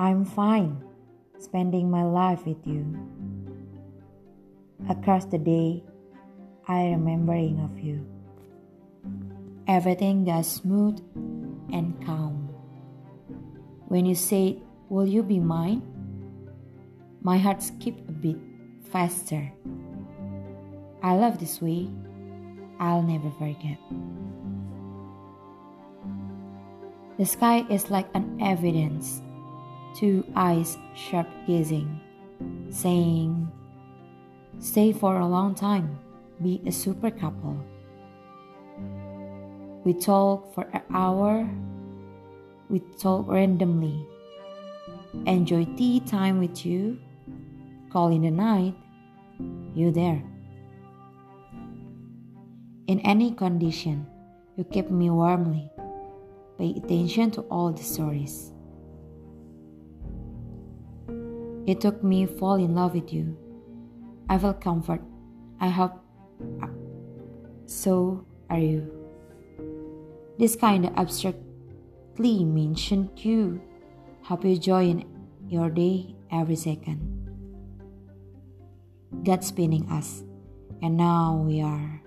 I'm fine, spending my life with you. Across the day, I remembering of you. Everything got smooth and calm. When you said, Will you be mine? My heart skipped a bit faster. I love this way. I'll never forget. The sky is like an evidence, two eyes sharp gazing, saying, Stay for a long time, be a super couple. We talk for an hour, we talk randomly, enjoy tea time with you, call in the night, you there. In any condition, you keep me warmly. Pay attention to all the stories. It took me fall in love with you. I felt comfort. I hope so are you. This kind of abstractly mentioned you. You joy in your day every second. God spinning us, and now we are